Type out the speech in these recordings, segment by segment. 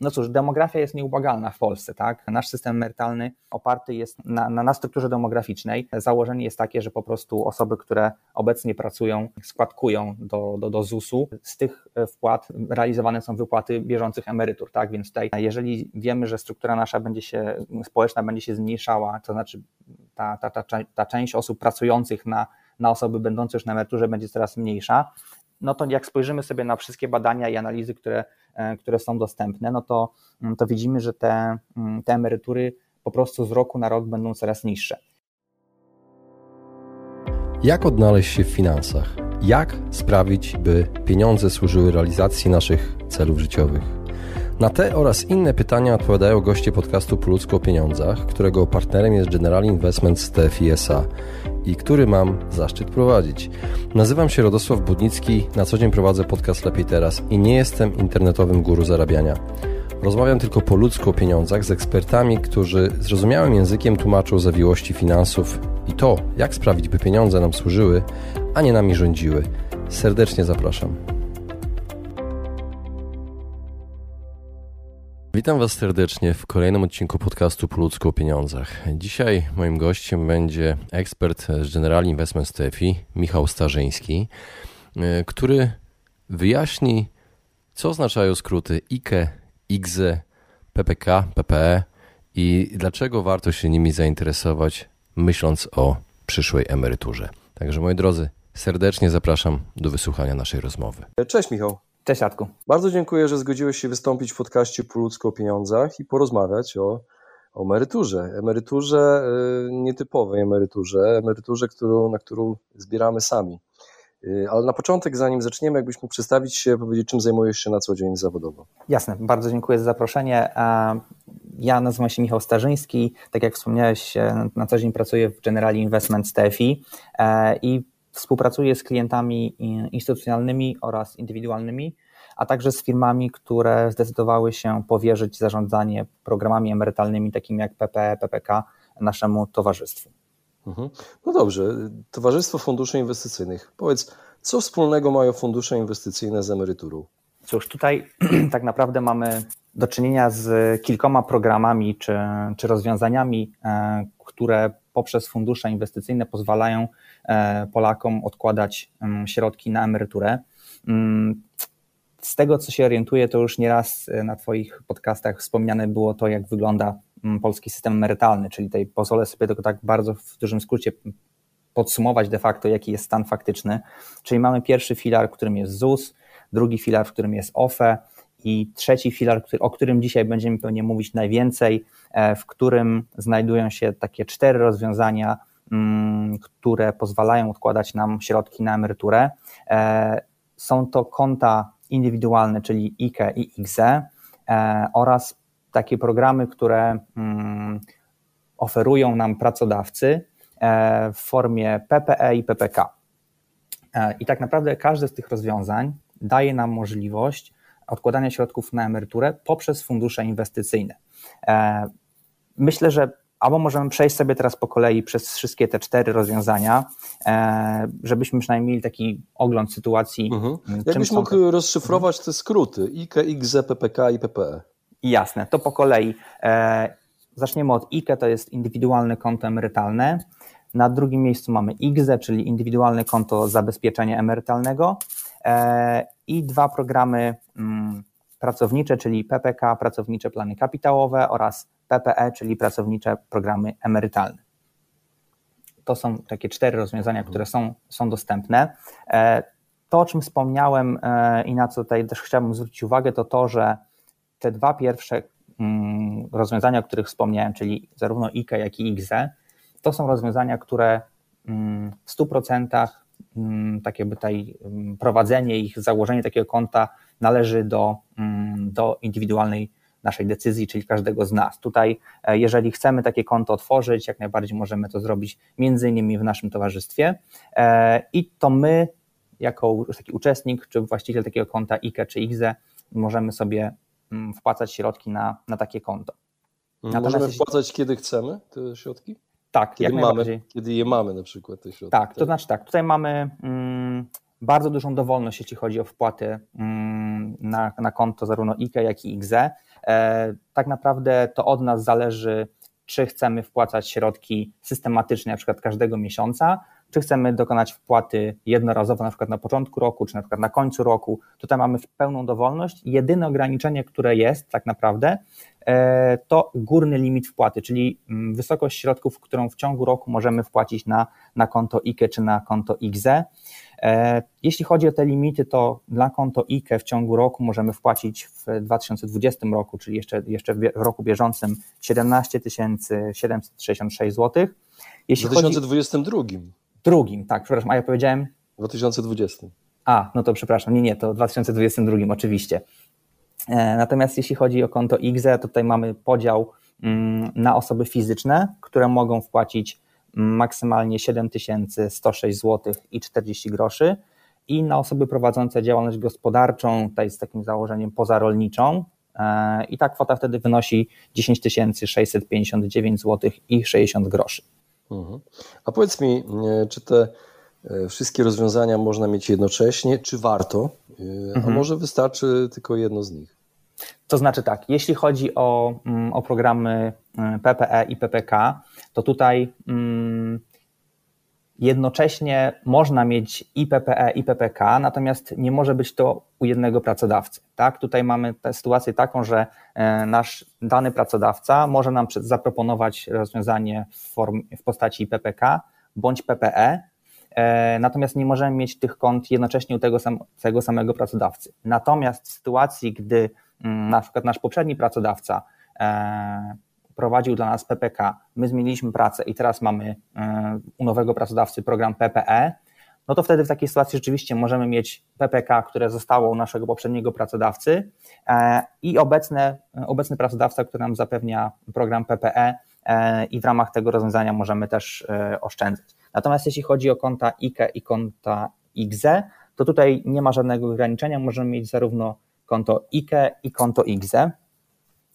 no cóż, demografia jest nieubłagalna w Polsce, tak? Nasz system emerytalny oparty jest na, na, na strukturze demograficznej. Założenie jest takie, że po prostu osoby, które obecnie pracują, składkują do, do, do ZUS-u, z tych wpłat realizowane są wypłaty bieżących emerytur, tak? Więc tutaj, jeżeli wiemy, że struktura nasza będzie się, społeczna będzie się zmniejszała, to znaczy ta, ta, ta, ta część osób pracujących na, na osoby będące już na emeryturze będzie coraz mniejsza, no to jak spojrzymy sobie na wszystkie badania i analizy, które, e, które są dostępne, no to, mm, to widzimy, że te, mm, te emerytury po prostu z roku na rok będą coraz niższe. Jak odnaleźć się w finansach? Jak sprawić, by pieniądze służyły realizacji naszych celów życiowych? Na te oraz inne pytania odpowiadają goście podcastu Po ludzku o pieniądzach, którego partnerem jest General Investments TFISA i który mam zaszczyt prowadzić. Nazywam się Radosław Budnicki, na co dzień prowadzę podcast Lepiej Teraz i nie jestem internetowym guru zarabiania. Rozmawiam tylko po ludzku o pieniądzach z ekspertami, którzy zrozumiałym językiem tłumaczą zawiłości finansów i to, jak sprawić, by pieniądze nam służyły, a nie nami rządziły. Serdecznie zapraszam. Witam Was serdecznie w kolejnym odcinku podcastu Po ludzku o pieniądzach. Dzisiaj moim gościem będzie ekspert z General Investment TFI, Michał Starzyński, e, który wyjaśni, co oznaczają skróty IKE, IGZE, PPK, PPE i dlaczego warto się nimi zainteresować, myśląc o przyszłej emeryturze. Także moi drodzy, serdecznie zapraszam do wysłuchania naszej rozmowy. Cześć Michał. Cześć Arku. Bardzo dziękuję, że zgodziłeś się wystąpić w podcaście Po ludzko o pieniądzach i porozmawiać o, o emeryturze. Emeryturze y, nietypowej emeryturze, emeryturze, którą, na którą zbieramy sami. Y, ale na początek, zanim zaczniemy, jakbyś mógł przedstawić się, powiedzieć, czym zajmujesz się na co dzień zawodowo. Jasne, bardzo dziękuję za zaproszenie. Ja nazywam się Michał Starzyński. Tak jak wspomniałeś, e, na co dzień pracuję w General Investment TFI e, i Współpracuję z klientami instytucjonalnymi oraz indywidualnymi, a także z firmami, które zdecydowały się powierzyć zarządzanie programami emerytalnymi takimi jak PPE, PPK naszemu towarzystwu. Mhm. No dobrze, Towarzystwo Funduszy Inwestycyjnych. Powiedz, co wspólnego mają fundusze inwestycyjne z emeryturą? Cóż, tutaj tak naprawdę mamy do czynienia z kilkoma programami czy, czy rozwiązaniami, e, które poprzez fundusze inwestycyjne pozwalają e, Polakom odkładać mm, środki na emeryturę. Z tego, co się orientuję, to już nieraz e, na Twoich podcastach wspomniane było to, jak wygląda mm, polski system emerytalny, czyli tutaj pozwolę sobie tylko tak bardzo w dużym skrócie podsumować de facto, jaki jest stan faktyczny. Czyli mamy pierwszy filar, w którym jest ZUS, drugi filar, w którym jest OFE, i trzeci filar, o którym dzisiaj będziemy pewnie mówić najwięcej, e, w którym znajdują się takie cztery rozwiązania, mm, które pozwalają odkładać nam środki na emeryturę. E, są to konta indywidualne, czyli IKE i IGZE e, oraz takie programy, które mm, oferują nam pracodawcy w formie PPE i PPK. I tak naprawdę każde z tych rozwiązań daje nam możliwość odkładania środków na emeryturę poprzez fundusze inwestycyjne. E, myślę, że albo możemy przejść sobie teraz po kolei przez wszystkie te cztery rozwiązania, e, żebyśmy przynajmniej mieli taki ogląd sytuacji. Mhm. Jakbyś mógł te... rozszyfrować te skróty IKE, IGZE, PPK i PPE? Jasne, to po kolei. E, zaczniemy od IKE, to jest indywidualne konto emerytalne. Na drugim miejscu mamy IGZE, czyli indywidualne konto zabezpieczenia emerytalnego i dwa programy mm, pracownicze, czyli PPK, pracownicze plany kapitałowe oraz PPE, czyli pracownicze programy emerytalne. To są takie cztery rozwiązania, które są, są dostępne. E, to, o czym wspomniałem e, i na co tutaj też chciałbym zwrócić uwagę, to to, że te dwa pierwsze mm, rozwiązania, o których wspomniałem, czyli zarówno IKE, jak i IGZE, to są rozwiązania, które mm, w 100% Mm, takie tutaj mm, prowadzenie ich, założenie takiego konta należy do, mm, do indywidualnej naszej decyzji, czyli każdego z nas. Tutaj, e, jeżeli chcemy takie konto otworzyć, jak najbardziej możemy to zrobić między innymi w naszym towarzystwie e, i to my, jako taki uczestnik czy właściciel takiego konta IKE czy IGZE, możemy sobie wpłacać środki na, na takie konto. Natomiast możemy wpłacać kiedy chcemy te środki? Tak, kiedy jak mamy, Kiedy je mamy na przykład te środki. Tak, to tak? znaczy tak, tutaj mamy mm, bardzo dużą dowolność, jeśli chodzi o wpłaty mm, na, na konto zarówno IKE, jak i IGZE. Tak naprawdę to od nas zależy, czy chcemy wpłacać środki systematycznie, na przykład każdego miesiąca, czy chcemy dokonać wpłaty jednorazowo, na przykład na początku roku, czy na przykład na końcu roku. Tutaj mamy pełną dowolność. Jedyne ograniczenie, które jest tak naprawdę, e, to górny limit wpłaty, czyli mm, wysokość środków, którą w ciągu roku możemy wpłacić na, na konto IKE czy na konto IGZE. E, jeśli chodzi o te limity, to dla konto IKE w ciągu roku możemy wpłacić w 2020 roku, czyli jeszcze, jeszcze w roku bieżącym 17 766 zł. Jeśli w 2022. Chodzi... Drugim, tak, przepraszam, a ja powiedziałem? W 2020. A, no to przepraszam, nie, nie, to w 2022 oczywiście. E, natomiast jeśli chodzi o konto IGZE, to tutaj mamy podział mm, na osoby fizyczne, które mogą wpłacić maksymalnie 7106 zł i 40 groszy i na osoby prowadzące działalność gospodarczą, tutaj z takim założeniem pozarolniczą e, i ta kwota wtedy wynosi 10 659 zł i 60 groszy. Mhm. A powiedz mi, e, czy te e, wszystkie rozwiązania można mieć jednocześnie, czy warto, a mhm. może wystarczy tylko jedno z nich? To znaczy tak, jeśli chodzi o, mm, o programy PPE i PPK, to tutaj mm, jednocześnie można mieć i PPE, i PPK, natomiast nie może być to u jednego pracodawcy. Tak? Tutaj mamy tę sytuację taką, że e, nasz dany pracodawca może nam zaproponować rozwiązanie w, w postaci PPK bądź PPE, e, natomiast nie możemy mieć tych kont jednocześnie u tego, sam, tego samego pracodawcy. Natomiast w sytuacji, gdy na przykład nasz poprzedni pracodawca e, prowadził dla nas PPK, my zmieniliśmy pracę i teraz mamy e, u nowego pracodawcy program PPE, no to wtedy w takiej sytuacji rzeczywiście możemy mieć PPK, które zostało u naszego poprzedniego pracodawcy e, i obecne, obecny pracodawca, który nam zapewnia program PPE i w ramach tego rozwiązania możemy też oszczędzać. Natomiast jeśli chodzi o konta IKE i konta IGZE, to tutaj nie ma żadnego ograniczenia, możemy mieć zarówno konto IKE i konto IGZE.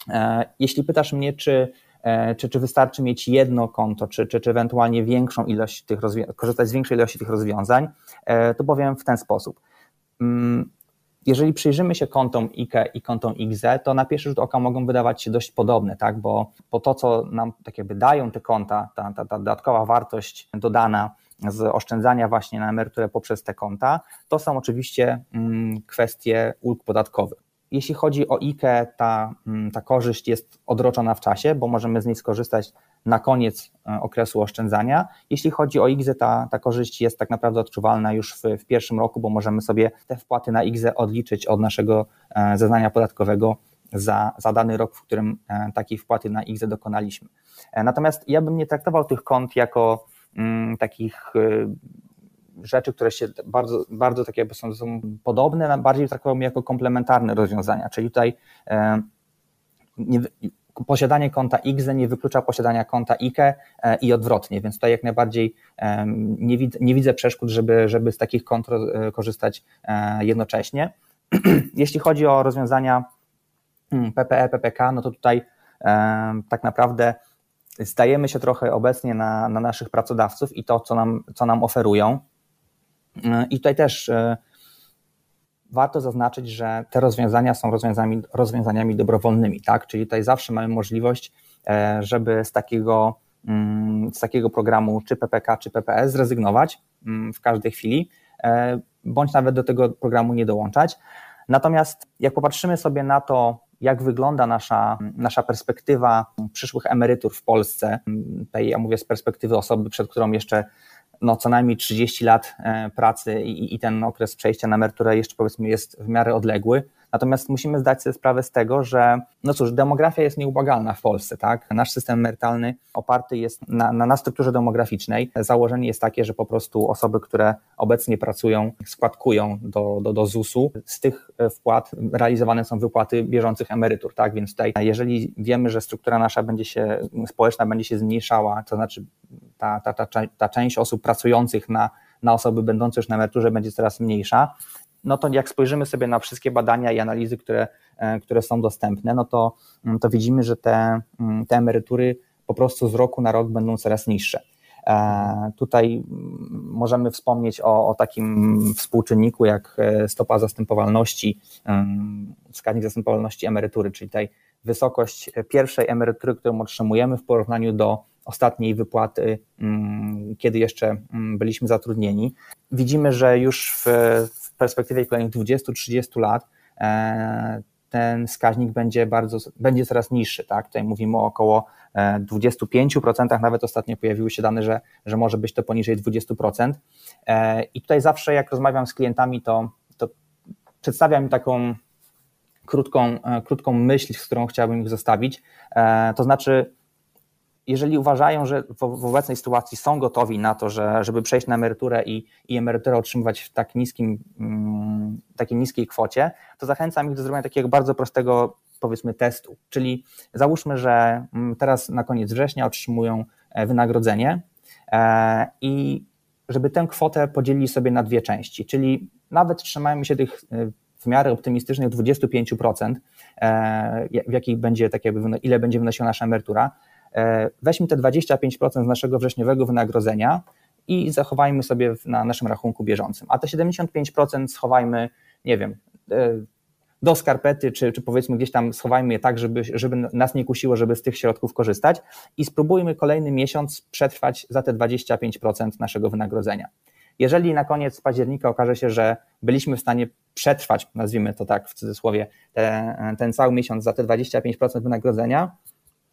E, jeśli pytasz mnie, czy, e, czy, czy wystarczy mieć jedno konto, czy, czy, czy ewentualnie większą ilość tych korzystać z większej ilości tych rozwiązań, e, to powiem w ten sposób. Mm, jeżeli przyjrzymy się kontom IKE i kontom IGZE, to na pierwszy rzut oka mogą wydawać się dość podobne, tak? bo, bo to, co nam tak jakby dają te konta, ta, ta, ta dodatkowa wartość dodana z oszczędzania właśnie na emeryturę poprzez te konta, to są oczywiście mm, kwestie ulg podatkowych. Jeśli chodzi o IKE, ta, mm, ta korzyść jest odroczona w czasie, bo możemy z niej skorzystać na koniec e, okresu oszczędzania. Jeśli chodzi o IGZE, ta, ta korzyść jest tak naprawdę odczuwalna już w, w pierwszym roku, bo możemy sobie te wpłaty na IGZE odliczyć od naszego e, zeznania podatkowego za, za dany rok, w którym e, takiej wpłaty na IGZE dokonaliśmy. Natomiast ja bym nie traktował tych kont jako takich rzeczy, które się bardzo, bardzo takie jakby są, są podobne, bardziej traktowałbym jako komplementarne rozwiązania, czyli tutaj e, nie, posiadanie konta IGZE nie wyklucza posiadania konta IKE e, i odwrotnie, więc tutaj jak najbardziej e, nie, nie widzę przeszkód, żeby, żeby z takich kont korzystać jednocześnie. Jeśli chodzi o rozwiązania PPE, mm, PPK, no to tutaj tak naprawdę stajemy się trochę obecnie na, na naszych pracodawców i to, co nam, co nam oferują. I tutaj też e, warto zaznaczyć, że te rozwiązania są rozwiązaniami, rozwiązaniami dobrowolnymi, tak? Czyli tutaj zawsze mamy możliwość, e, żeby z takiego, mm, z takiego programu czy PPK, czy PPS zrezygnować mm, w każdej chwili, e, bądź nawet do tego programu nie dołączać. Natomiast jak popatrzymy sobie na to, jak wygląda nasza, nasza perspektywa przyszłych emerytur w Polsce, tutaj ja mówię z perspektywy osoby, przed którą jeszcze no, co najmniej 30 lat e, pracy i, i ten okres przejścia na emeryturę jeszcze powiedzmy jest w miarę odległy, Natomiast musimy zdać sobie sprawę z tego, że no cóż, demografia jest nieubłagalna w Polsce, tak? Nasz system emerytalny oparty jest na, na, na strukturze demograficznej. Założenie jest takie, że po prostu osoby, które obecnie pracują, składkują do, do, do ZUS-u, z tych wpłat realizowane są wypłaty bieżących emerytur, tak? Więc tutaj, jeżeli wiemy, że struktura nasza będzie się, społeczna będzie się zmniejszała, to znaczy ta, ta, ta, ta część osób pracujących na na osoby będące już na emeryturze będzie coraz mniejsza, no to jak spojrzymy sobie na wszystkie badania i analizy, które, e, które są dostępne, no to, mm, to widzimy, że te, mm, te emerytury po prostu z roku na rok będą coraz niższe. E, tutaj mm, możemy wspomnieć o, o, takim współczynniku jak e, stopa zastępowalności, wskaźnik zastępowalności emerytury, czyli tutaj wysokość pierwszej emerytury, którą otrzymujemy w porównaniu do ostatniej wypłaty, kiedy jeszcze byliśmy zatrudnieni. Widzimy, że już w perspektywie kolejnych 20-30 lat e, ten wskaźnik będzie bardzo, będzie coraz niższy, tak? Tutaj mówimy o około 25%, e, nawet ostatnio pojawiły się dane, że, że może być to poniżej 20%. E, I tutaj zawsze jak rozmawiam z klientami, to, to przedstawiam im taką krótką, krótką myśl, z którą chciałbym ich zostawić. To znaczy, jeżeli uważają, że w, w, obecnej sytuacji są gotowi na to, że, żeby przejść na emeryturę i, i emeryturę otrzymywać w tak niskim, mm, takiej niskiej kwocie, to zachęcam ich do zrobienia takiego bardzo prostego, powiedzmy, testu. Czyli załóżmy, że mm, teraz na koniec września otrzymują e, wynagrodzenie e, i żeby tę kwotę podzielili sobie na dwie części, czyli nawet trzymajmy się tych e, w miarę optymistycznych 25%, w jakiej będzie, tak jakby, ile będzie wynosiła nasza emerytura, weźmy te 25% z naszego wrześniowego wynagrodzenia i zachowajmy sobie na naszym rachunku bieżącym, a te 75% schowajmy, nie wiem, e, do skarpety, czy, czy powiedzmy gdzieś tam schowajmy je tak, żeby, żeby nas nie kusiło, żeby z tych środków korzystać i spróbujmy kolejny miesiąc przetrwać za te 25% naszego wynagrodzenia. Jeżeli na koniec października okaże się, że byliśmy w stanie przetrwać, nazwijmy to tak w cudzysłowie, te, ten cały miesiąc za te 25% wynagrodzenia,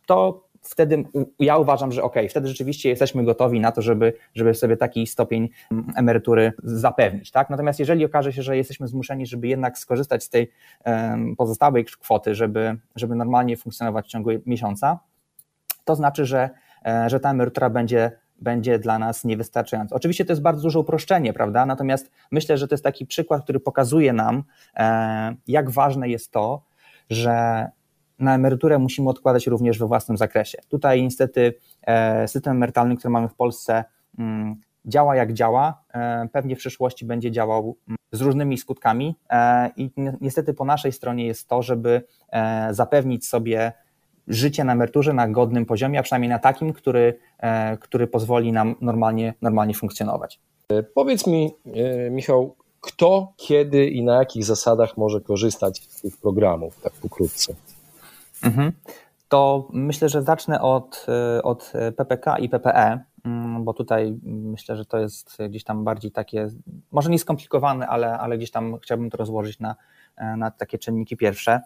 to wtedy ja uważam, że ok, wtedy rzeczywiście jesteśmy gotowi na to, żeby, żeby sobie taki stopień mm, emerytury zapewnić. Tak? Natomiast jeżeli okaże się, że jesteśmy zmuszeni, żeby jednak skorzystać z tej pozostałej kwoty, żeby, żeby normalnie funkcjonować w ciągu miesiąca, to znaczy, że, e, że ta emerytura będzie będzie dla nas niewystarczająca. Oczywiście to jest bardzo duże uproszczenie, prawda? Natomiast myślę, że to jest taki przykład, który pokazuje nam, e, jak ważne jest to, że na emeryturę musimy odkładać również we własnym zakresie. Tutaj niestety e, system emerytalny, który mamy w Polsce, mm, działa jak działa, e, pewnie w przyszłości będzie działał mm, z różnymi skutkami e, i niestety po naszej stronie jest to, żeby zapewnić sobie życie na emeryturze na godnym poziomie, a przynajmniej na takim, który, który pozwoli nam normalnie, normalnie funkcjonować. Powiedz mi, Michał, kto, kiedy i na jakich zasadach może korzystać z tych programów, tak pokrótce? Mhm. To myślę, że zacznę od, y, od PPK i PPE, mm, bo tutaj myślę, że to jest gdzieś tam bardziej takie, może nie skomplikowane, ale, ale gdzieś tam chciałbym to rozłożyć na, na takie czynniki pierwsze.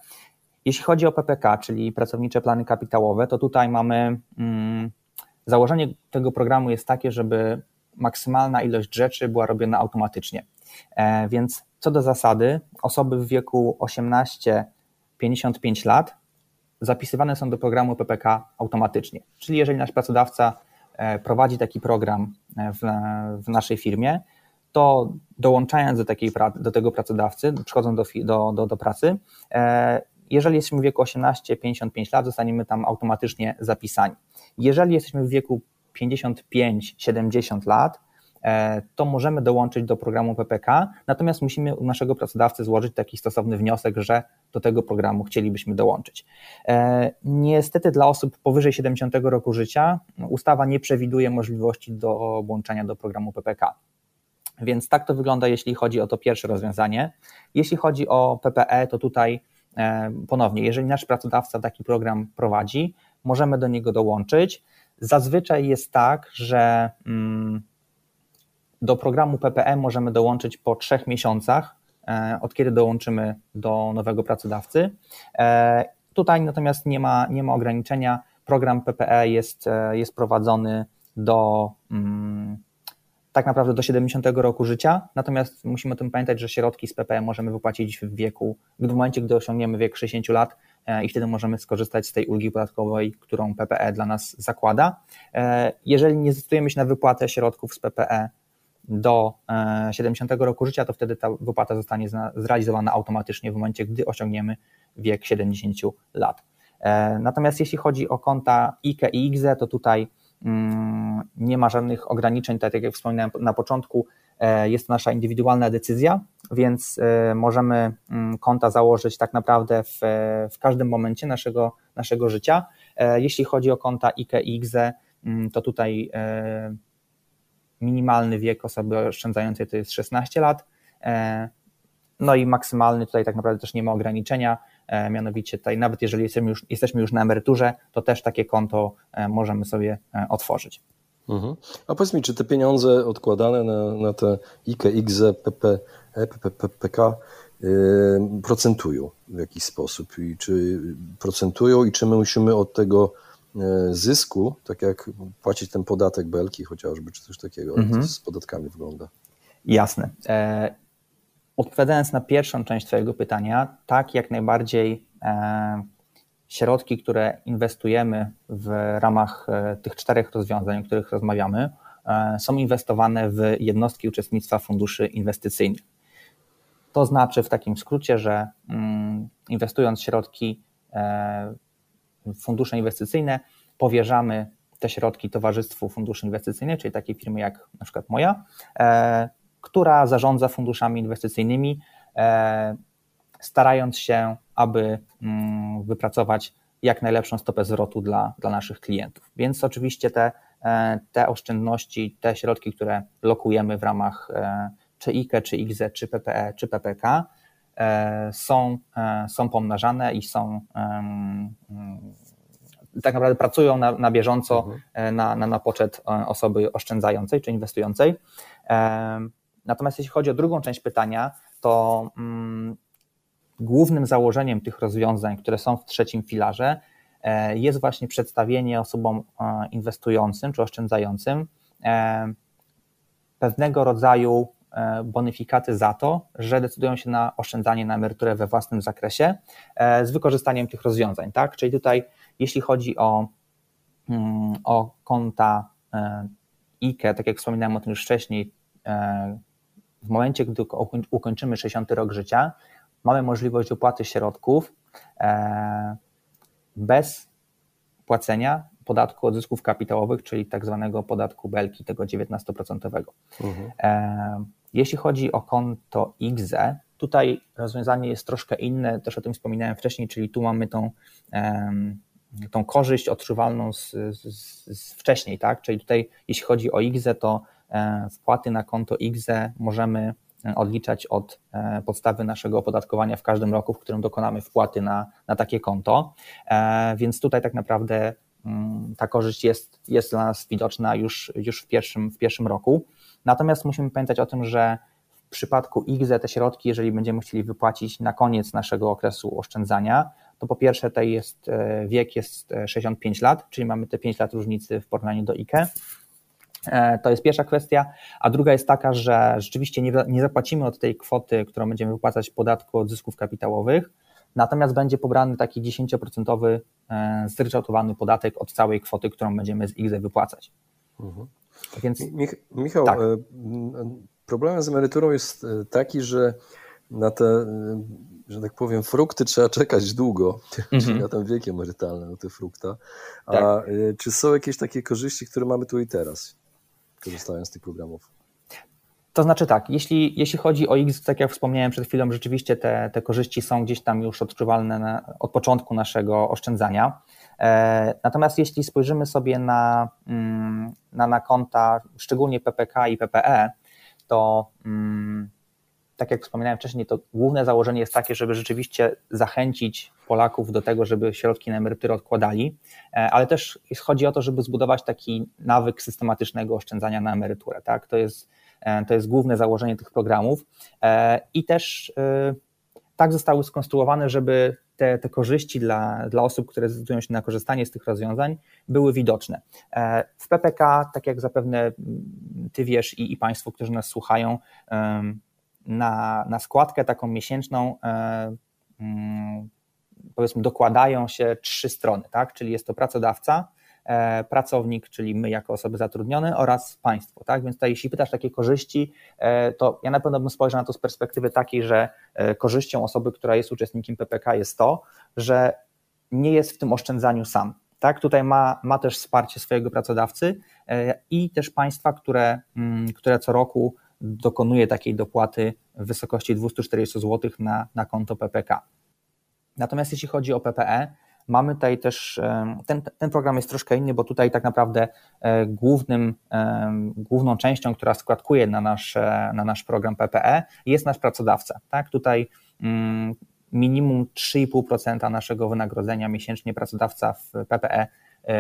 Jeśli chodzi o PPK, czyli pracownicze plany kapitałowe, to tutaj mamy mm, założenie tego programu jest takie, żeby maksymalna ilość rzeczy była robiona automatycznie. E, więc co do zasady, osoby w wieku 18-55 lat zapisywane są do programu PPK automatycznie. Czyli jeżeli nasz pracodawca e, prowadzi taki program e, w, w naszej firmie, to dołączając do, takiej, do tego pracodawcy, przychodząc do, do, do, do pracy, e, jeżeli jesteśmy w wieku 18-55 lat, zostaniemy tam automatycznie zapisani. Jeżeli jesteśmy w wieku 55-70 lat, to możemy dołączyć do programu PPK, natomiast musimy u naszego pracodawcy złożyć taki stosowny wniosek, że do tego programu chcielibyśmy dołączyć. E, niestety dla osób powyżej 70 roku życia ustawa nie przewiduje możliwości dołączenia do programu PPK. Więc tak to wygląda, jeśli chodzi o to pierwsze rozwiązanie. Jeśli chodzi o PPE, to tutaj e, ponownie, jeżeli nasz pracodawca taki program prowadzi, możemy do niego dołączyć. Zazwyczaj jest tak, że mm, do programu PPM możemy dołączyć po trzech miesiącach, e, od kiedy dołączymy do nowego pracodawcy. E, tutaj natomiast nie ma, nie ma ograniczenia. Program PPE jest, e, jest prowadzony do mm, tak naprawdę do 70 roku życia, natomiast musimy o tym pamiętać, że środki z PPE możemy wypłacić w wieku, w momencie, gdy osiągniemy wiek 60 lat i wtedy możemy skorzystać z tej ulgi podatkowej, którą PPE dla nas zakłada. Jeżeli nie zdecydujemy się na wypłatę środków z PPE do 70 e, roku życia, to wtedy ta wypłata zostanie zrealizowana automatycznie w momencie, gdy osiągniemy wiek 70 lat. E, natomiast jeśli chodzi o konta IKE i IGZE, to tutaj mm, nie ma żadnych ograniczeń, tak jak wspominałem na początku, e, jest to nasza indywidualna decyzja, więc możemy mm, konta założyć tak naprawdę w, w każdym momencie naszego, naszego życia. Jeśli chodzi o konta IKE i IGZE, mm, to tutaj minimalny wiek osoby oszczędzającej to jest 16 lat, e, no i maksymalny tutaj tak naprawdę też nie ma ograniczenia. mianowicie tutaj nawet jeżeli jesteśmy już, jesteśmy już na emeryturze, to też takie konto możemy sobie otworzyć. Mhm. A powiedz mi, czy te pieniądze odkładane na, na te IKE, IGZE, PP, PPK procentują w jakiś sposób i czy procentują i czy my musimy od tego E, zysku, tak jak płacić ten podatek belki chociażby, czy coś takiego, mhm. to z podatkami wygląda. Jasne. E, odpowiadając na pierwszą część Twojego pytania, tak jak najbardziej e, środki, które inwestujemy w ramach e, tych czterech rozwiązań, o których rozmawiamy, e, są inwestowane w jednostki uczestnictwa funduszy inwestycyjnych. To znaczy w takim skrócie, że mm, inwestując środki e, fundusze inwestycyjne, powierzamy te środki Towarzystwu Funduszy Inwestycyjnych, czyli takiej firmy jak na przykład moja, e, która zarządza funduszami inwestycyjnymi, e, starając się, aby mm, wypracować jak najlepszą stopę zwrotu dla, dla naszych klientów. Więc oczywiście te, e, te oszczędności, te środki, które lokujemy w ramach czy IKE, czy IGZE, czy PPE, czy PPK, są, e, są pomnażane i są tak naprawdę pracują na, na bieżąco mhm. E, na, na, na poczet osoby oszczędzającej czy inwestującej. Natomiast jeśli chodzi o drugą część pytania, to mm, głównym założeniem tych rozwiązań, które są w trzecim filarze, jest właśnie przedstawienie osobom inwestującym czy oszczędzającym pewnego rodzaju E, bonifikaty za to, że decydują się na oszczędzanie na emeryturę we własnym zakresie e, z wykorzystaniem tych rozwiązań. Tak? Czyli tutaj, jeśli chodzi o, mm, o konta e, IKE, tak jak wspominałem o tym już wcześniej, w momencie, gdy ukończymy 60 rok życia, mamy możliwość opłaty środków bez płacenia podatku od zysków kapitałowych, czyli tak zwanego podatku belki, tego 19%. Mhm. Jeśli chodzi o konto IGZE, tutaj rozwiązanie jest troszkę inne, też o tym wspominałem wcześniej, czyli tu mamy tą, tą korzyść odczuwalną z, z, z wcześniej, tak? Czyli tutaj, jeśli chodzi o IGZE, to e, wpłaty na konto IGZE możemy e, odliczać od e, podstawy naszego opodatkowania w każdym roku, w którym dokonamy wpłaty na, na takie konto. Więc tutaj tak naprawdę mm, ta korzyść jest, jest dla nas widoczna już, już w, pierwszym, w pierwszym roku. Natomiast musimy pamiętać o tym, że w przypadku IGZE te środki, jeżeli będziemy chcieli wypłacić na koniec naszego okresu oszczędzania, to po pierwsze tej jest, e, wiek jest 65 e, lat, czyli mamy te 5 lat różnicy w porównaniu do IKE. E, to jest pierwsza kwestia, a druga jest taka, że rzeczywiście nie, nie zapłacimy od tej kwoty, którą będziemy wypłacać podatku od zysków kapitałowych, natomiast będzie pobrany taki 10% zryczałtowany podatek od całej kwoty, którą będziemy z IGZE wypłacać. Mhm. Więc... Mich Michał, tak. E, problemem z emeryturą jest e, taki, że na te, e, że tak powiem, frukty trzeba czekać długo, czyli mhm. na ten wiek emerytalny, na te frukta. A tak. czy są jakieś takie korzyści, które mamy tu i teraz, korzystając z tych programów? To znaczy tak, jeśli, jeśli chodzi o X, tak jak wspomniałem przed chwilą, rzeczywiście te, te korzyści są gdzieś tam już odczuwalne na, od początku naszego oszczędzania. E, natomiast jeśli spojrzymy sobie na, mm, na, na konta, szczególnie PPK i PPE, to mm, tak jak wspominałem wcześniej, to główne założenie jest takie, żeby rzeczywiście zachęcić Polaków do tego, żeby środki na emeryturę odkładali, e, ale też chodzi o to, żeby zbudować taki nawyk systematycznego oszczędzania na emeryturę. Tak? To, jest, e, to jest główne założenie tych programów i też tak zostały skonstruowane, żeby te, te korzyści dla, dla osób, które zdecydują się na korzystanie z tych rozwiązań, były widoczne. E, w PPK, tak jak zapewne Ty wiesz i, i Państwo, którzy nas słuchają, na, na składkę taką miesięczną e, mm, powiedzmy dokładają się trzy strony, tak? czyli jest to pracodawca, pracownik, czyli my jako osoby zatrudnione oraz państwo. Tak? Więc tutaj, jeśli pytasz takie korzyści, e, to ja na pewno bym spojrzał na to z perspektywy takiej, że e, korzyścią osoby, która jest uczestnikiem PPK jest to, że nie jest w tym oszczędzaniu sam. Tak? Tutaj ma, ma też wsparcie swojego pracodawcy i też państwa, które, mm, które co roku dokonuje takiej dopłaty w wysokości 240 zł na, na konto PPK. Natomiast jeśli chodzi o PPE, Mamy tutaj też, ten, ten program jest troszkę inny, bo tutaj tak naprawdę e, głównym, główną częścią, która składkuje na nasz, na nasz program PPE jest nasz pracodawca. Tak? Tutaj mm, minimum 3,5% naszego wynagrodzenia miesięcznie pracodawca w PPE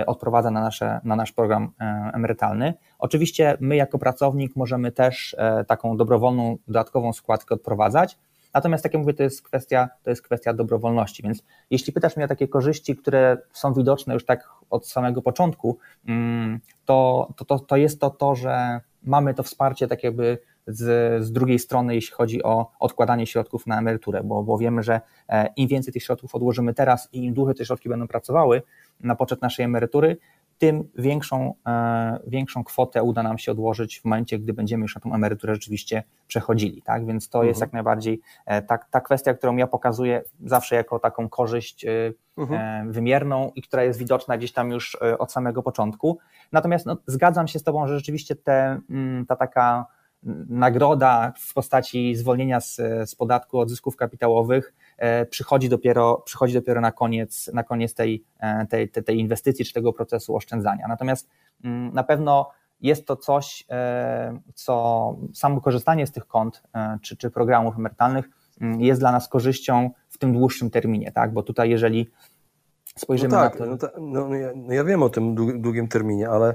odprowadza na, nasze, na nasz program emerytalny. Oczywiście my jako pracownik możemy też taką dobrowolną dodatkową składkę odprowadzać, Natomiast, tak jak mówię, to jest kwestia, to jest kwestia dobrowolności. Więc jeśli pytasz mnie o takie korzyści, które są widoczne już tak od samego początku, mm, to, to, to, to jest to to, że mamy to wsparcie tak jakby z, z drugiej strony, jeśli chodzi o odkładanie środków na emeryturę, bo, bo wiemy, że e, im więcej tych środków odłożymy teraz i im dłużej te środki będą pracowały na poczet naszej emerytury, tym większą, e, większą kwotę uda nam się odłożyć w momencie, gdy będziemy już na tą emeryturę rzeczywiście przechodzili. Tak? Więc to mhm. jest jak najbardziej e, ta, ta kwestia, którą ja pokazuję zawsze jako taką korzyść e, mhm. wymierną i która jest widoczna gdzieś tam już od samego początku. Natomiast no, zgadzam się z Tobą, że rzeczywiście te, mm, ta taka nagroda w postaci zwolnienia z, z podatku od zysków kapitałowych E, przychodzi dopiero, przychodzi dopiero na koniec, na koniec tej, e, tej, tej inwestycji czy tego procesu oszczędzania. Natomiast mm, na pewno jest to coś, e, co samo korzystanie z tych kont czy, czy programów emerytalnych mm, jest dla nas korzyścią w tym dłuższym terminie, tak? Bo tutaj, jeżeli spojrzymy no tak, na to. No, ta, no, no ja, no ja wiem o tym długim terminie, ale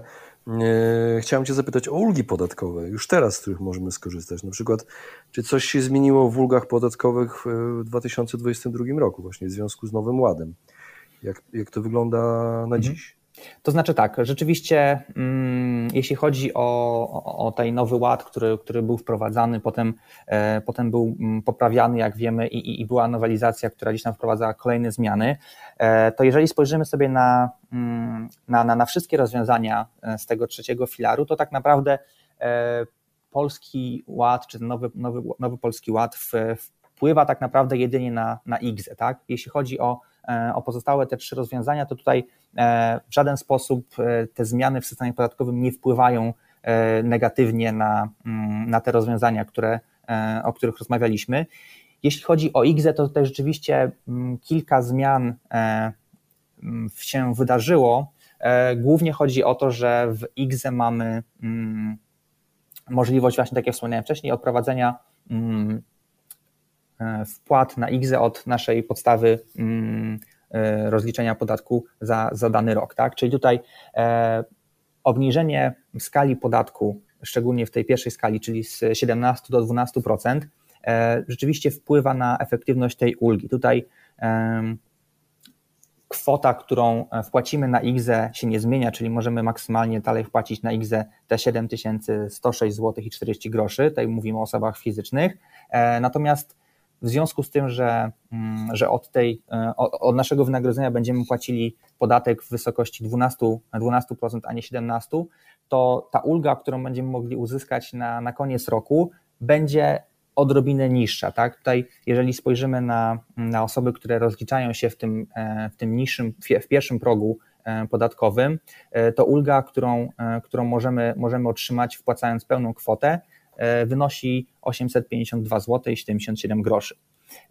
Chciałem Cię zapytać o ulgi podatkowe, już teraz z których możemy skorzystać. Na przykład, czy coś się zmieniło w ulgach podatkowych w 2022 roku, właśnie w związku z Nowym Ładem? Jak, jak to wygląda na mhm. dziś? To znaczy tak, rzeczywiście mm, jeśli chodzi o, o, o ten nowy ład, który, który był wprowadzany, potem, e, potem był mm, poprawiany, jak wiemy, i, i była nowelizacja, która gdzieś tam wprowadzała kolejne zmiany, e, to jeżeli spojrzymy sobie na, mm, na, na, na wszystkie rozwiązania e, z tego trzeciego filaru, to tak naprawdę polski ład, czy nowy, nowy, nowy polski ład w, wpływa tak naprawdę jedynie na, na IGZE, tak? Jeśli chodzi o o pozostałe te trzy rozwiązania, to tutaj e, w żaden sposób e, te zmiany w systemie podatkowym nie wpływają negatywnie na, mm, na te rozwiązania, które, o których rozmawialiśmy. Jeśli chodzi o IGZE, to tutaj rzeczywiście mm, kilka zmian mm, się wydarzyło. Głównie chodzi o to, że w IGZE mamy możliwość, właśnie tak jak wspomniałem wcześniej, odprowadzenia E, wpłat na IGZE od naszej podstawy mm, e, rozliczenia podatku za, za dany rok. Tak? Czyli tutaj e, obniżenie skali podatku, szczególnie w tej pierwszej skali, czyli z 17 do 12%, rzeczywiście wpływa na efektywność tej ulgi. Tutaj kwota, którą wpłacimy na IGZE się nie zmienia, czyli możemy maksymalnie dalej wpłacić na IGZE te 7106 zł i 40 groszy, tutaj mówimy o osobach fizycznych, natomiast w związku z tym, że, mm, że od, tej, e, od naszego wynagrodzenia będziemy płacili podatek w wysokości 12%, 12% a nie 17%, to ta ulga, którą będziemy mogli uzyskać na, na koniec roku, będzie odrobinę niższa. Tak? Tutaj, jeżeli spojrzymy na, na osoby, które rozliczają się w tym, e, w tym niższym, w pierwszym progu e, podatkowym, to ulga, którą, którą możemy, możemy otrzymać wpłacając pełną kwotę, wynosi 852 zł i 77 groszy.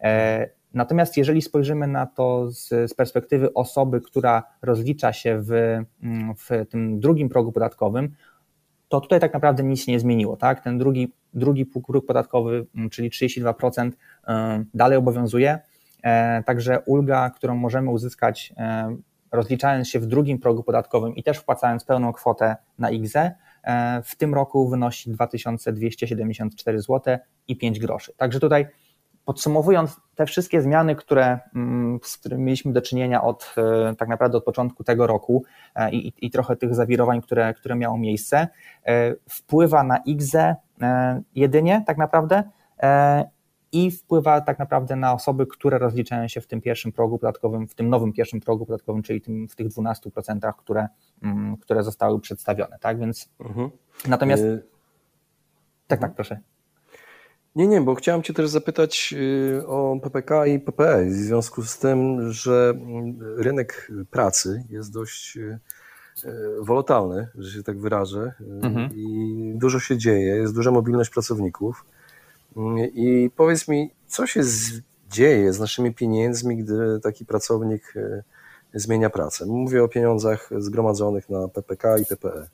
E, natomiast jeżeli spojrzymy na to z, z, perspektywy osoby, która rozlicza się w, mm, w tym drugim progu podatkowym, to tutaj tak naprawdę nic nie zmieniło. Tak? Ten drugi, drugi próg podatkowy, mm, czyli 32%, e, dalej obowiązuje. Także ulga, którą możemy uzyskać rozliczając się w drugim progu podatkowym i też wpłacając pełną kwotę na IGZE, E, w tym roku wynosi 2274 zł i 5 groszy. Także tutaj podsumowując te wszystkie zmiany, które, mm, z którymi mieliśmy do czynienia od e, tak naprawdę od początku tego roku e, i, i trochę tych zawirowań, które, które miało miejsce, wpływa na IGZE jedynie tak naprawdę i wpływa tak naprawdę na osoby, które rozliczają się w tym pierwszym progu podatkowym, w tym nowym pierwszym progu podatkowym, czyli tym, w tych 12%, które, mm, które zostały przedstawione. Tak więc mhm. natomiast. Y tak, tak, proszę. Nie, nie, bo chciałem Cię też zapytać y, o PPK i PPE w związku z tym, że mm, rynek pracy jest dość y, wolotalny, że się tak wyrażę, mhm. i dużo się dzieje, jest duża mobilność pracowników. I powiedz mi, co się dzieje z naszymi pieniędzmi, gdy taki pracownik e, zmienia pracę? Mówię o pieniądzach zgromadzonych na PPK i PPE.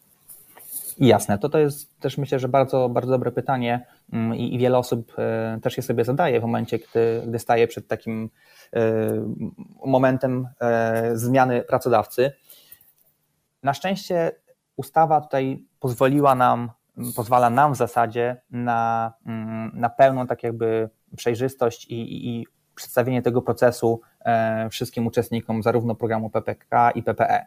Jasne, to to jest też myślę, że bardzo, bardzo dobre pytanie mm, i, wiele osób e, też je sobie zadaje w momencie, gdy, gdy staje przed takim e, momentem zmiany pracodawcy. Na szczęście ustawa tutaj pozwoliła nam, pozwala nam w zasadzie na, mm, na pełną tak jakby przejrzystość i, i przedstawienie tego procesu wszystkim uczestnikom zarówno programu PPK i PPE.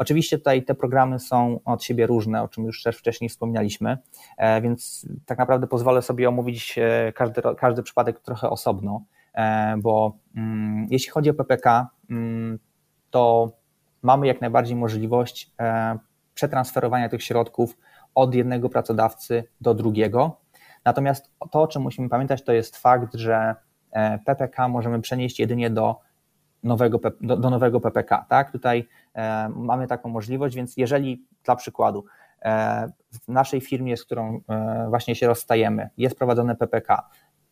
Oczywiście tutaj te programy są od siebie różne, o czym już też wcześniej wspomnieliśmy, e, więc tak naprawdę pozwolę sobie omówić e, każdy, każdy przypadek trochę osobno, e, bo mm, jeśli chodzi o PPK, mm, to mamy jak najbardziej możliwość przetransferowania tych środków od jednego pracodawcy do drugiego. Natomiast to, o czym musimy pamiętać, to jest fakt, że PPK możemy przenieść jedynie do nowego, do, do nowego PPK. Tak? Tutaj e, mamy taką możliwość, więc jeżeli dla przykładu e, w naszej firmie, z którą e, właśnie się rozstajemy, jest prowadzone PPK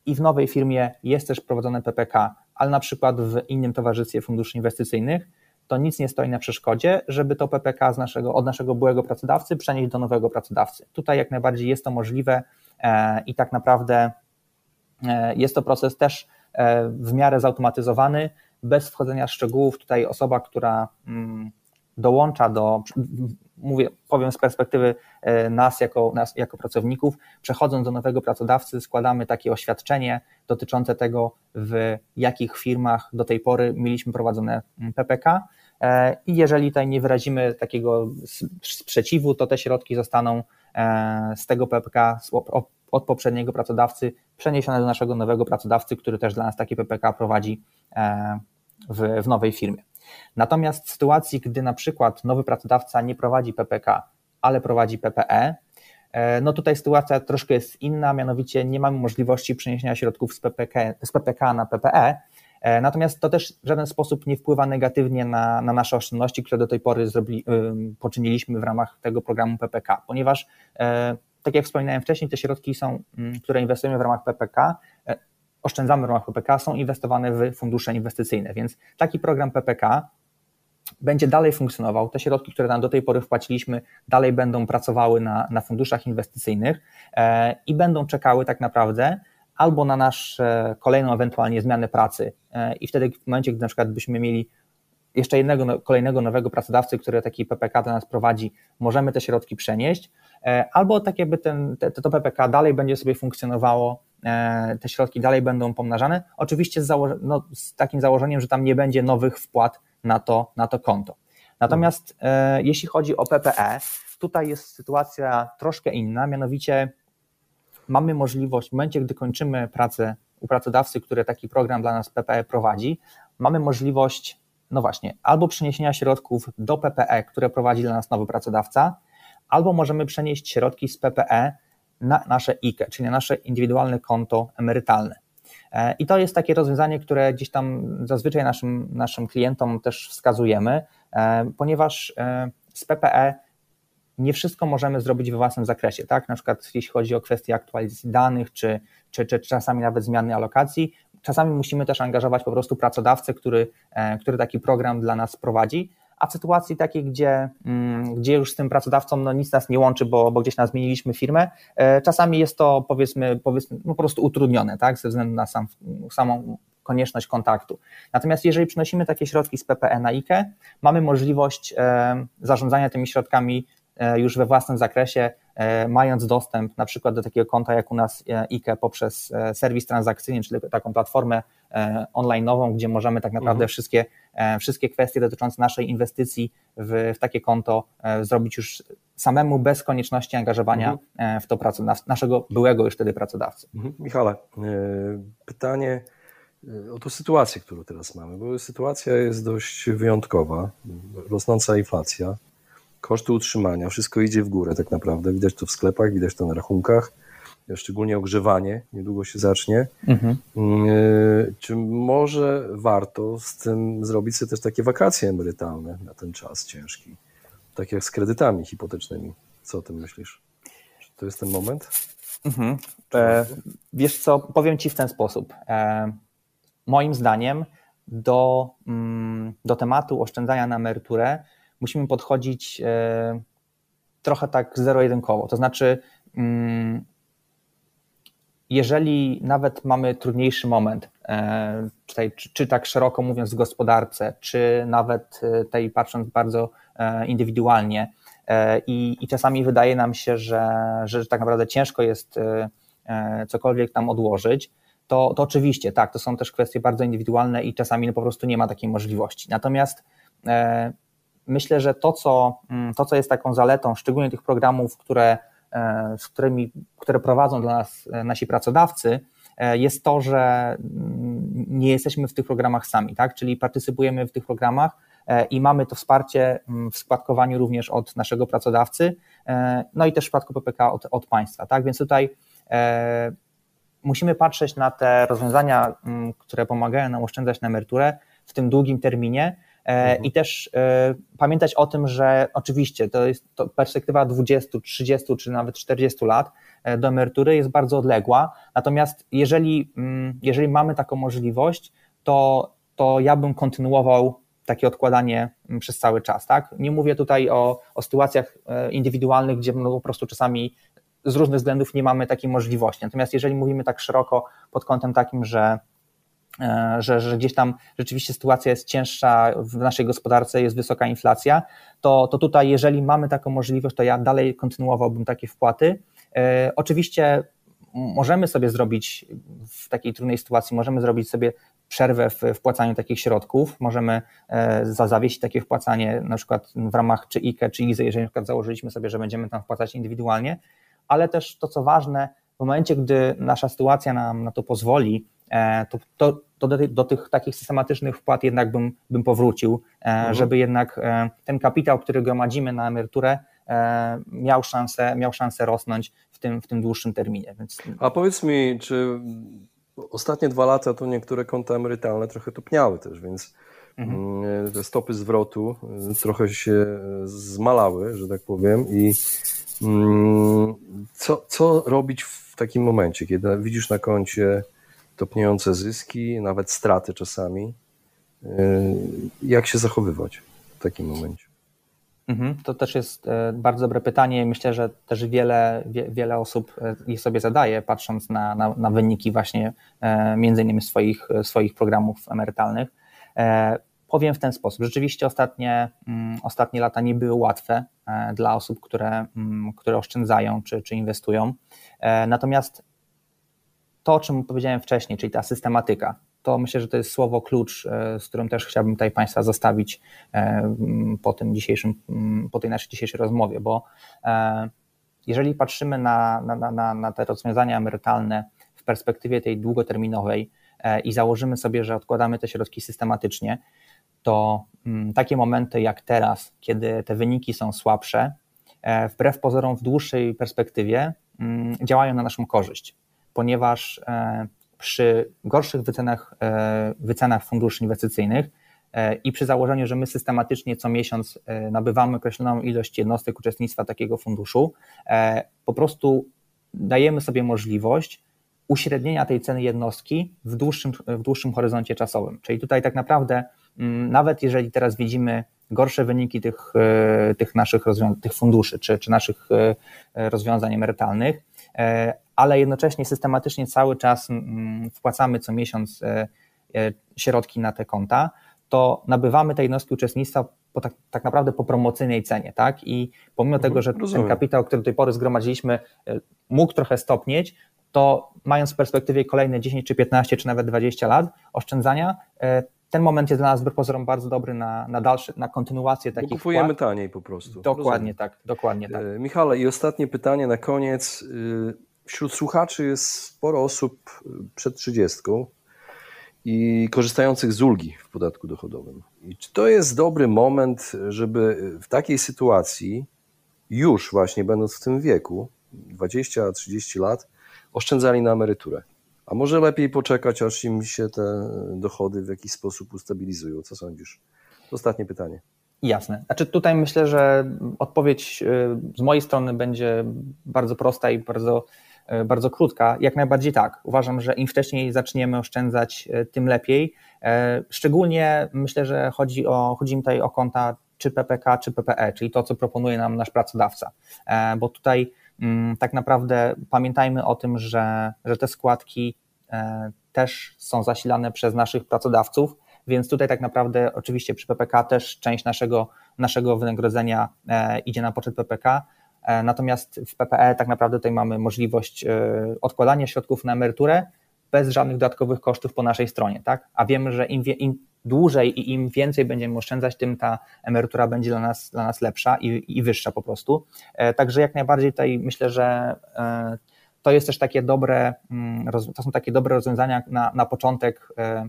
i w nowej firmie jest też prowadzone PPK, ale na przykład w innym towarzystwie funduszy inwestycyjnych, to nic nie stoi na przeszkodzie, żeby to PPK z naszego, od naszego byłego pracodawcy przenieść do nowego pracodawcy. Tutaj jak najbardziej jest to możliwe e, i tak naprawdę e, jest to proces też e, w miarę zautomatyzowany, bez wchodzenia w szczegółów, tutaj osoba, która mm, dołącza do, mówię, powiem z perspektywy e, nas jako, nas jako pracowników, przechodząc do nowego pracodawcy, składamy takie oświadczenie dotyczące tego, w jakich firmach do tej pory mieliśmy prowadzone mm, PPK. E, I jeżeli tutaj nie wyrazimy takiego sprzeciwu, to te środki zostaną e, z tego PPK od poprzedniego pracodawcy przeniesione do naszego nowego pracodawcy, który też dla nas takie PPK prowadzi w, w nowej firmie. Natomiast w sytuacji, gdy na przykład nowy pracodawca nie prowadzi PPK, ale prowadzi PPE, e, no tutaj sytuacja troszkę jest inna, mianowicie nie mamy możliwości przeniesienia środków z PPK, z PPK na PPE, e, natomiast to też w żaden sposób nie wpływa negatywnie na, na nasze oszczędności, które do tej pory zrobili, poczyniliśmy w ramach tego programu PPK, ponieważ tak jak wspominałem wcześniej, te środki są, mm, które inwestujemy w ramach PPK, e, oszczędzamy w ramach PPK, są inwestowane w fundusze inwestycyjne, więc taki program PPK będzie dalej funkcjonował. Te środki, które tam do tej pory wpłaciliśmy, dalej będą pracowały na, na funduszach inwestycyjnych e, i będą czekały tak naprawdę albo na nasz kolejną ewentualnie zmianę pracy e, i wtedy w momencie, gdy na przykład byśmy mieli jeszcze jednego no, kolejnego nowego pracodawcy, który taki PPK do nas prowadzi, możemy te środki przenieść, e, albo tak jakby ten, te, to PPK dalej będzie sobie funkcjonowało, te środki dalej będą pomnażane, oczywiście z, no, z takim założeniem, że tam nie będzie nowych wpłat na to, na to konto. Natomiast e, jeśli chodzi o PPE, tutaj jest sytuacja troszkę inna, mianowicie mamy możliwość w momencie, gdy kończymy pracę u pracodawcy, który taki program dla nas PPE prowadzi, mamy możliwość no właśnie, albo przeniesienia środków do PPE, które prowadzi dla nas nowy pracodawca, albo możemy przenieść środki z PPE na nasze IKE, czyli na nasze indywidualne konto emerytalne. E, I to jest takie rozwiązanie, które gdzieś tam zazwyczaj naszym, naszym klientom też wskazujemy, e, ponieważ e, z PPE nie wszystko możemy zrobić we własnym zakresie, tak? Na przykład jeśli chodzi o kwestie aktualizacji danych, czy, czy, czy czasami nawet zmiany alokacji, czasami musimy też angażować po prostu pracodawcę, który, który taki program dla nas prowadzi, a w sytuacji takiej, gdzie, mm, gdzie już z tym pracodawcą no, nic nas nie łączy, bo, bo gdzieś nas zmieniliśmy firmę, e, czasami jest to powiedzmy, powiedzmy no, po prostu utrudnione, tak, ze względu na sam, samą konieczność kontaktu. Natomiast jeżeli przynosimy takie środki z PPE na IKE, mamy możliwość e, zarządzania tymi środkami E, już we własnym zakresie, mając dostęp na przykład do takiego konta jak u nas IKE poprzez serwis transakcyjny, czyli taką platformę online'ową, gdzie możemy tak naprawdę mhm. wszystkie, wszystkie kwestie dotyczące naszej inwestycji w, w takie konto zrobić już samemu bez konieczności angażowania mhm. w to pracę naszego byłego już wtedy pracodawcy. Mhm. Michale, pytanie o tą sytuację, którą teraz mamy, bo sytuacja jest dość wyjątkowa, rosnąca inflacja, koszty utrzymania, wszystko idzie w górę tak naprawdę. Widać to w sklepach, widać to na rachunkach, szczególnie ogrzewanie niedługo się zacznie. Mhm. Mm, e, czy może warto z tym zrobić sobie też takie wakacje emerytalne na ten czas ciężki? Tak jak z kredytami hipotecznymi. Co o tym myślisz? Czy to jest ten moment? Mhm. E, wiesz co, powiem Ci w ten sposób. E, moim zdaniem do, mm, do tematu oszczędzania na emeryturę musimy podchodzić e, trochę tak zero-jedynkowo. To znaczy, mm, jeżeli nawet mamy trudniejszy moment, e, tutaj, czy, czy, tak szeroko mówiąc w gospodarce, czy nawet e, tej patrząc bardzo e, indywidualnie, i, i czasami wydaje nam się, że, że tak naprawdę ciężko jest cokolwiek tam odłożyć, to, to oczywiście tak, to są też kwestie bardzo indywidualne i czasami no po prostu nie ma takiej możliwości. Natomiast myślę, że to co, mm, to, co jest taką zaletą, szczególnie tych programów, które z którymi, które prowadzą dla nas e, nasi pracodawcy, e, jest to, że mm, nie jesteśmy w tych programach sami, tak? Czyli partycypujemy w tych programach i mamy to wsparcie mm, w składkowaniu również od naszego pracodawcy, no i też w przypadku PPK od, od państwa, tak? Więc tutaj musimy patrzeć na te rozwiązania, mm, które pomagają nam oszczędzać na emeryturę w tym długim terminie, E, mhm. I też e, pamiętać o tym, że oczywiście to jest to perspektywa 20, 30 czy nawet 40 lat e, do emerytury jest bardzo odległa. Natomiast jeżeli, mm, jeżeli mamy taką możliwość, to, to ja bym kontynuował takie odkładanie mm, przez cały czas. Tak? Nie mówię tutaj o, o sytuacjach indywidualnych, gdzie no po prostu czasami z różnych względów nie mamy takiej możliwości. Natomiast jeżeli mówimy tak szeroko pod kątem takim, że E, że, że gdzieś tam rzeczywiście sytuacja jest cięższa w naszej gospodarce, jest wysoka inflacja, to, to tutaj, jeżeli mamy taką możliwość, to ja dalej kontynuowałbym takie wpłaty. E, oczywiście możemy sobie zrobić w takiej trudnej sytuacji, możemy zrobić sobie przerwę w wpłacaniu takich środków, możemy e, zawiesić takie wpłacanie na przykład w ramach czy IKE, czy IZE, jeżeli na przykład założyliśmy sobie, że będziemy tam wpłacać indywidualnie, ale też to, co ważne, w momencie, gdy nasza sytuacja nam na to pozwoli, E, to, to, to do, tych, do, tych takich systematycznych wpłat jednak bym, bym powrócił, e, mhm. żeby jednak e, ten kapitał, który gromadzimy na emeryturę, miał szansę, miał szansę rosnąć w tym, w tym dłuższym terminie. Więc... A powiedz mi, czy ostatnie dwa lata to niektóre konta emerytalne trochę topniały też, więc mhm. Mm, te stopy zwrotu trochę się zmalały, że tak powiem i mm, co, co robić w takim momencie, kiedy widzisz na koncie topniejące zyski, nawet straty czasami. Y, jak się zachowywać w takim momencie? Mhm, to też jest e, bardzo dobre pytanie. Myślę, że też wiele, wiele osób e, je sobie zadaje, patrząc na, na, na wyniki właśnie e, między innymi swoich, swoich programów emerytalnych. Powiem w ten sposób. Rzeczywiście ostatnie, mm, ostatnie lata nie były łatwe dla osób, które, mm, które oszczędzają czy, czy inwestują. Natomiast to, o czym powiedziałem wcześniej, czyli ta systematyka, to myślę, że to jest słowo klucz, e, z którym też chciałbym tutaj Państwa zostawić e, po tym dzisiejszym, po tej naszej dzisiejszej rozmowie, bo e, jeżeli patrzymy na, na, na, na te rozwiązania emerytalne w perspektywie tej długoterminowej i założymy sobie, że odkładamy te środki systematycznie, to takie momenty jak teraz, kiedy te wyniki są słabsze, wbrew pozorom w dłuższej perspektywie działają na naszą korzyść ponieważ e, przy gorszych wycenach, e, wycenach funduszy inwestycyjnych e, i przy założeniu, że my systematycznie co miesiąc nabywamy określoną ilość jednostek uczestnictwa takiego funduszu, po prostu dajemy sobie możliwość uśrednienia tej ceny jednostki w dłuższym, w dłuższym horyzoncie czasowym. Czyli tutaj tak naprawdę, mm, nawet jeżeli teraz widzimy gorsze wyniki tych, tych naszych tych funduszy czy, czy naszych rozwiązań emerytalnych, ale jednocześnie systematycznie cały czas mm, wpłacamy co miesiąc e, e, środki na te konta, to nabywamy te jednostki uczestnictwa po tak, tak naprawdę po promocyjnej cenie, tak? I pomimo mhm, tego, że rozumiem. ten kapitał, który do tej pory zgromadziliśmy, e, mógł trochę stopnieć, to mając w perspektywie kolejne 10 czy 15 czy nawet 20 lat oszczędzania, ten moment jest dla nas pozorom bardzo dobry na, na dalsze, na kontynuację takich Bo kupujemy wpłat. taniej po prostu. Dokładnie Rozumiem. tak, dokładnie tak. Michale, i ostatnie pytanie na koniec. Wśród słuchaczy jest sporo osób przed 30 i korzystających z ulgi w podatku dochodowym. I czy to jest dobry moment, żeby w takiej sytuacji, już właśnie będąc w tym wieku, 20-30 lat, oszczędzali na emeryturę? A może lepiej poczekać, aż im się te dochody w jakiś sposób ustabilizują? Co sądzisz? Ostatnie pytanie. Jasne. Znaczy tutaj myślę, że odpowiedź y, z mojej strony będzie bardzo prosta i bardzo bardzo krótka. Jak najbardziej tak. Uważam, że im wcześniej zaczniemy oszczędzać, e, tym lepiej. E, szczególnie myślę, że chodzi, o, chodzi mi tutaj o konta czy PPK, czy PPE, czyli to, co proponuje nam nasz pracodawca. Bo tutaj mm, tak naprawdę pamiętajmy o tym, że, że te składki też są zasilane przez naszych pracodawców, więc tutaj tak naprawdę oczywiście przy PPK też część naszego, naszego wynagrodzenia idzie na poczet PPK, E, natomiast w PPE tak naprawdę tutaj mamy możliwość e, odkładania środków na emeryturę bez żadnych dodatkowych kosztów po naszej stronie, tak? A wiemy, że im, im dłużej i im więcej będziemy oszczędzać, tym ta emerytura będzie dla nas, dla nas lepsza i, i wyższa po prostu. E, także jak najbardziej tutaj myślę, że to jest też takie dobre, mm, to są takie dobre rozwiązania na, na początek E,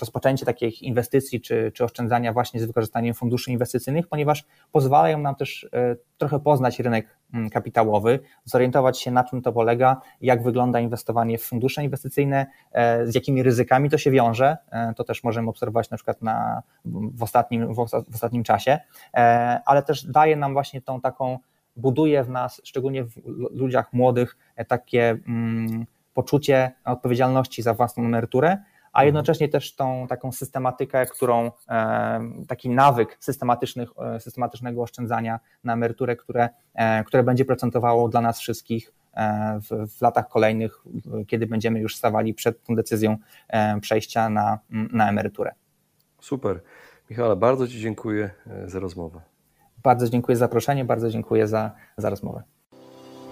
rozpoczęcie takich inwestycji czy, czy oszczędzania właśnie z wykorzystaniem funduszy inwestycyjnych, ponieważ pozwalają nam też e, trochę poznać rynek mm, kapitałowy, zorientować się na czym to polega, jak wygląda inwestowanie w fundusze inwestycyjne, e, z jakimi ryzykami to się wiąże. To też możemy obserwować na przykład na, w, ostatnim, w ostatnim czasie, ale też daje nam właśnie tą taką, buduje w nas, szczególnie w ludziach młodych, takie mm, poczucie odpowiedzialności za własną emeryturę, a jednocześnie też tą taką systematykę, którą e, taki nawyk systematycznych, e, systematycznego oszczędzania na emeryturę, które, e, które będzie procentowało dla nas wszystkich w, w latach kolejnych, kiedy będziemy już stawali przed tą decyzją przejścia na, na emeryturę. Super. Michale, bardzo Ci dziękuję za rozmowę. Bardzo dziękuję za zaproszenie, bardzo dziękuję za, za rozmowę.